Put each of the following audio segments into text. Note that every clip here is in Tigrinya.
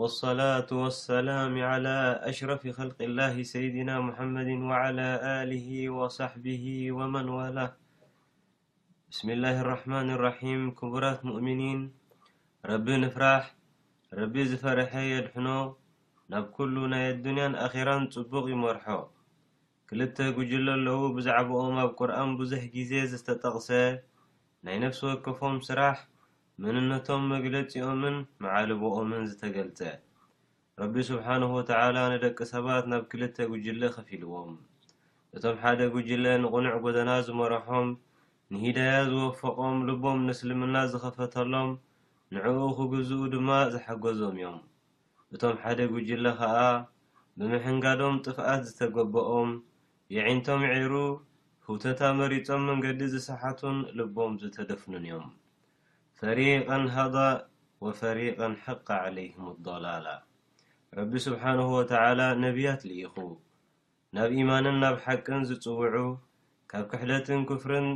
ወሰላቱ ወሰላም ዓላ ኣሽረፊ ኸልቂላሂ ሰይዲና ሙሓመድን ወዓላ ኣሊሂ ወሳሕቢሂ ወመን ዋላህ ብስሚላሂ ራሕማኒ ራሒም ክቡራት ሙእሚኒን ረቢ ንፍራሕ ረቢ ዝፈረሐ የድሕኖ ናብ ኩሉ ናይ ኣዱንያን ኣኼራን ጽቡቕ ይመርሖ ክልተ ጉጅለ ኣለዉ ብዛዕብኦም ኣብ ቁርኣን ብዙሕ ግዜ ዝተጠቕሰ ናይ ነፍሲ ወከፎም ስራሕ መንነቶም መግለጺኦምን መዓልቦኦምን ዝተገልጸ። ረቢ ሱብሓነሁ ወተዓላ ንደቂ ሰባት ናብ ክልተ ጉጅለ ከፊልዎም። እቶም ሓደ ጉጅለ ንቕኑዕ ጎደና ዝመረሖም፣ ንሂዳያ ዝወፈቖም ልቦም ንእስልምና ዝኸፈተሎም ንዕኡ ክግዝኡ ድማ ዝሓገዞም እዮም። እቶም ሓደ ጉጅለ ከኣ ብምሕንጋዶም ጥፍኣት ዝተገበኦም፣ የዒንቶም ይዕሩ፣ ህውተታ መሪጾም መንገዲ ዝሰሓቱን ልቦም ዝተደፍኑን እዮም። ፈሪቀን ሀዳ ወፈሪቀን ሐቀ ዐለይሂም ዶላላ። ረቢ ስብሓነሁ ወተዓላ ነብያት ልኢኹ። ናብ ኢማንን ናብ ሓቅን ዝጽውዑ፣ ካብ ክሕደትን ኩፍርን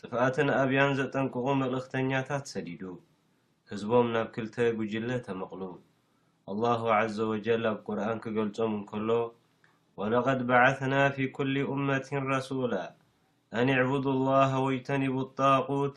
ጥፍኣትን ኣብያን ዘጠንቅቑ መልእኽተኛታት ሰዲዱ። ህዝቦም ናብ ክልተ ጉጅለ ተመቕሉ። ኣላሁ ዓዘ ወጀል ኣብ ቁርኣን ክገልጾም እንከሎ፣ ወለቐድ በዓስና ፊ ኩሊ ኡመትን ረሱላ ኣን እዕቡዱላህ ወጅተኒቡ ጣጉት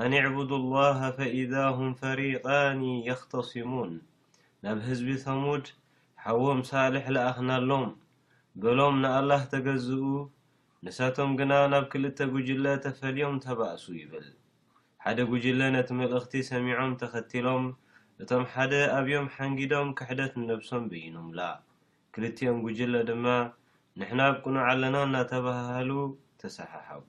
ኣን እዕቡዱ ኣላህ ፈኢዛ ሁም ፈሪቃኒ የኽተሲሙን ናብ ህዝቢ ሰሙድ ሓዎም ሳልሕ ለኣኽናሎም በሎም ንኣላህ ተገዝኡ ንሳቶም ግና ናብ ክልተ ጉጅለ ተፈልዮም ተባእሱ ይብል ሓደ ጉጅለ ነቲ መልእኽቲ ሰሚዖም ተኸቲሎም እቶም ሓደ ኣብዮም ሓንጊዶም ክሕደት ንነብሶም በይኖምላ ክልቲኦም ጉጅለ ድማ ንሕና ኣብ ቅኑዕ ኣለና እናተባሃሃሉ ተሰሓሓቡ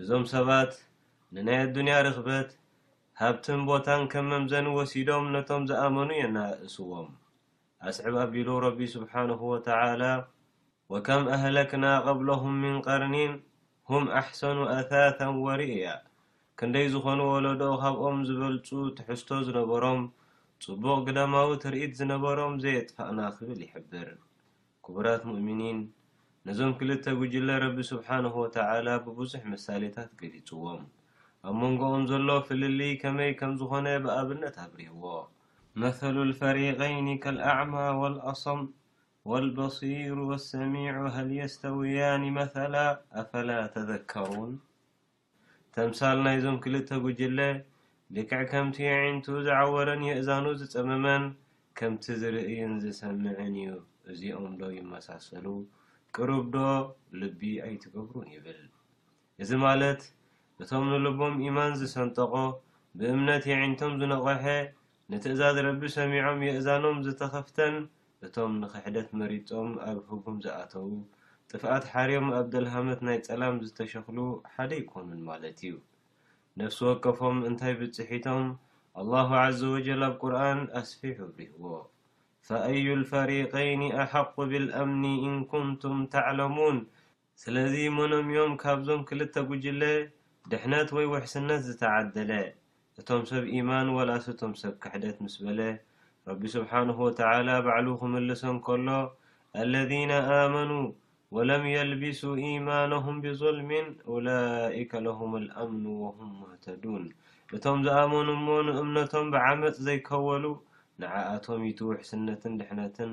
እዞም ሰባት ንናይ ኣዱንያ ርኽበት፣ ሃብትን ቦታን ከም መምዘኒ ወሲዶም ነቶም ዝኣመኑ የነኣእስዎም። ኣስዕብ ኣቢሉ ረቢ ስብሓነሁ ወተዓላ ወከም ኣህለክና ቐብለሁም ሚን ቐርኒን ሁም ኣሕሰኑ ኣታተን ወርእያ ክንደይ ዝኾኑ ወለዶ ካብኦም ዝበልጹ ትሕዝቶ ዝነበሮም፣ ጽቡቕ ግዳማዊ ትርኢት ዝነበሮም ዘየጥፋእና ክብል ይሕብር። ክቡራት ሙእሚኒን ነዞም ክልተ ጉጅለ ረቢ ሱብሓነሁ ወተዓላ ብብዙሕ ምሳሌታት ገሊጽዎም። ኣብ መንጎኦም ዘሎ ፍልልይ ከመይ ከም ዝኾነ ብኣብነት ኣብሪህዎ። መሰሉ ልፈሪቀይኒ ከልኣዕማ ወልኣሰም ወልበሲር ወሰሚዕ ሀል የስተውያኒ መሰላ ኣፈላ ተዘከሩን። ተምሳል ናይዞም ክልተ ጉጅለ፣ ልክዕ ከምቲ የዒንቱ ዝዓወረን የእዛኑ ዝጸመመን፣ ከምቲ ዝርእይን ዝሰምዕን እዩ። እዚኦምዶ ይመሳሰሉ? ቅሩብዶ ልቢ ኣይትገብሩን ይብል። እዚ ማለት እቶም ንልቦም ኢማን ዝሰንጠቖ፣ ብእምነት የዒንቶም ዝነቐሐ፣ ንትእዛዝ ረቢ ሰሚዖም የእዛኖም ዝተኸፍተን፣ እቶም ንኽሕደት መሪጾም ኣብ ህጉም ዝኣተዉ፣ ጥፍኣት ሓርዮም ኣብ ደልሃመት ናይ ጸላም ዝተሸኽሉ ሓደ ኣይኮኑን ማለት እዩ። ነፍሲ ወከፎም እንታይ ብጽሒቶም ኣላሁ ዓዘ ወጀል ኣብ ቁርኣን ኣስፊሑ ኣብሪህዎ። ፈኣዩል ፈሪቀይኒ ኣሓቁ ቢልኣምኒ ኢንኩንቱም ተዕለሙን፣ ስለዚ መኖም'ዮም ካብዞም ክልተ ጉጅለ ድሕነት ወይ ውሕስነት ዝተዓደለ? እቶም ሰብ ኢማን ዋላስ እቶም ሰብ ክሕደት ምስ በለ ረቢ ስብሓነሁ ወተዓላ ባዕሉ ክምልሶ እንከሎ ኣለዚነ ኣመኑ ወለም የልቢሱ ኢማነሁም ቢዙልሚን ኡላኢከ ለሁሙል ኣምኑ ወሁም ሙህተዱን እቶም ዝኣመኑ'ሞ ንእምነቶም ብዓመጽ ዘይከወሉ ንዓኣቶም'ዩ'ቲ ውሕስነትን ድሕነትን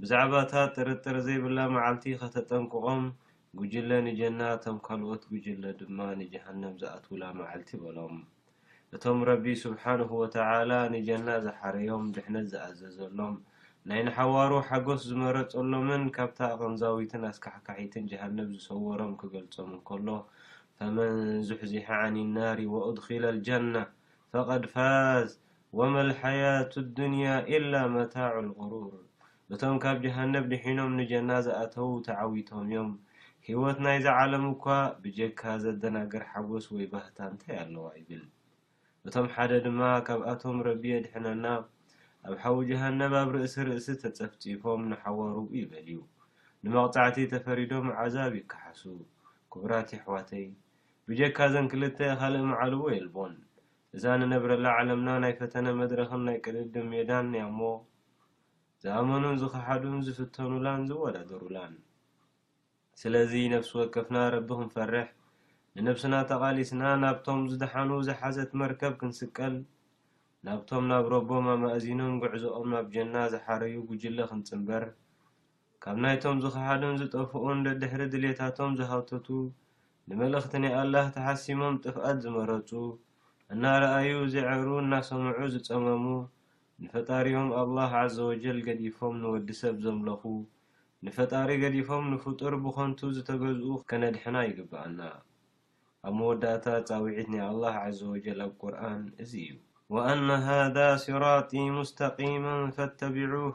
ብዛዕባ እታ ጥርጥር ዘይብላ መዓልቲ ኸተጠንቅቖም፣ ጕጅለ ንጀና እቶም ካልኦት ጕጅለ ድማ ንጀሃነም ዝኣትዉላ መዓልቲ በሎም። እቶም ረቢ ስብሓነሁ ወተዓላ ንጀና ዝሓረዮም፣ ድሕነት ዝኣዘዘሎም፣ ናይ ንሓዋሩ ሓጐስ ዝመረጸሎምን ካብታ ኣቐንዛዊትን ኣስካሕካሒትን ጀሃነብ ዝሰወሮም ክገልጾም እንከሎ፣ ፈመን ዙሕዚሐ ዓኒ ናሪ ወኡድኺለል ጀና ፈቐድ ፋዝ ወመ ልሐያቱ ዱንያ ኢላ መታዑ ልጉሩር እቶም ካብ ጀሃነብ ድሒኖም ንጀና ዝኣተዉ ተዓዊቶም እዮም። ህይወት ናይዛ ዓለም እኳ ብጀካ ዘደናግር ሓጎስ ወይ ባህታ እንታይ ኣለዋ ይብል። እቶም ሓደ ድማ ካብኣቶም ረቢ የድሕነና ኣብ ሓዊ ጀሃነብ ኣብ ርእሲ ርእሲ ተጸፍጺፎም ንሓዋሩኡ ይበልዩ ንመቕጻዕቲ ተፈሪዶም ዓዛብ ይከሓሱ። ክቡራት የሕዋተይ ብጀካ እዘን ክልተ ካልእ መዓልቦ የልቦን። እዛ ንነብረላ ዓለምና ናይ ፈተነ መድረኽን ናይ ቅድድም ሜዳን እያሞ፣ ዝኣመኑን ዝኸሓዱን ዝፍተኑላን ዝወዳደሩላን። ስለዚ ነፍሲ ወከፍና ረቢ ክንፈርሕ፣ ንነብስና ተቓሊስና ናብቶም ዝደሓኑ ዝሓዘት መርከብ ክንስቀል፣ ናብቶም ናብ ረቦም ኣማእዚኖም ጉዕዞኦም ናብ ጀና ዝሓረዩ ጉጅለ ክንጽንበር፣ ካብ ናይቶም ዝኸሓዱን ዝጠፍኡን ደድሕሪ ድሌታቶም ዝሃውተቱ ንመልእኽቲ ናይ ኣላህ ተሓሲሞም ጥፍኣት ዝመረጹ፣ እናረኣዩ ዝዕዕሩ እናሰምዑ ዝጸመሙ፣ ንፈጣሪኦም ኣላህ ዓዘወጀል ገዲፎም ንወዲ ሰብ ዘምለኹ፣ ንፈጣሪ ገዲፎም ንፍጡር ብኸንቱ ዝተገዝኡ ከነድሕና ይግበኣና። ኣብ መወዳእታ ጻውዒት ናይ ኣላህ ዓዘወጀል ኣብ ቁርኣን እዚ እዩ። ወኣነ ሃዛ ሲራጢ ሙስተቂመን ፈተቢዑህ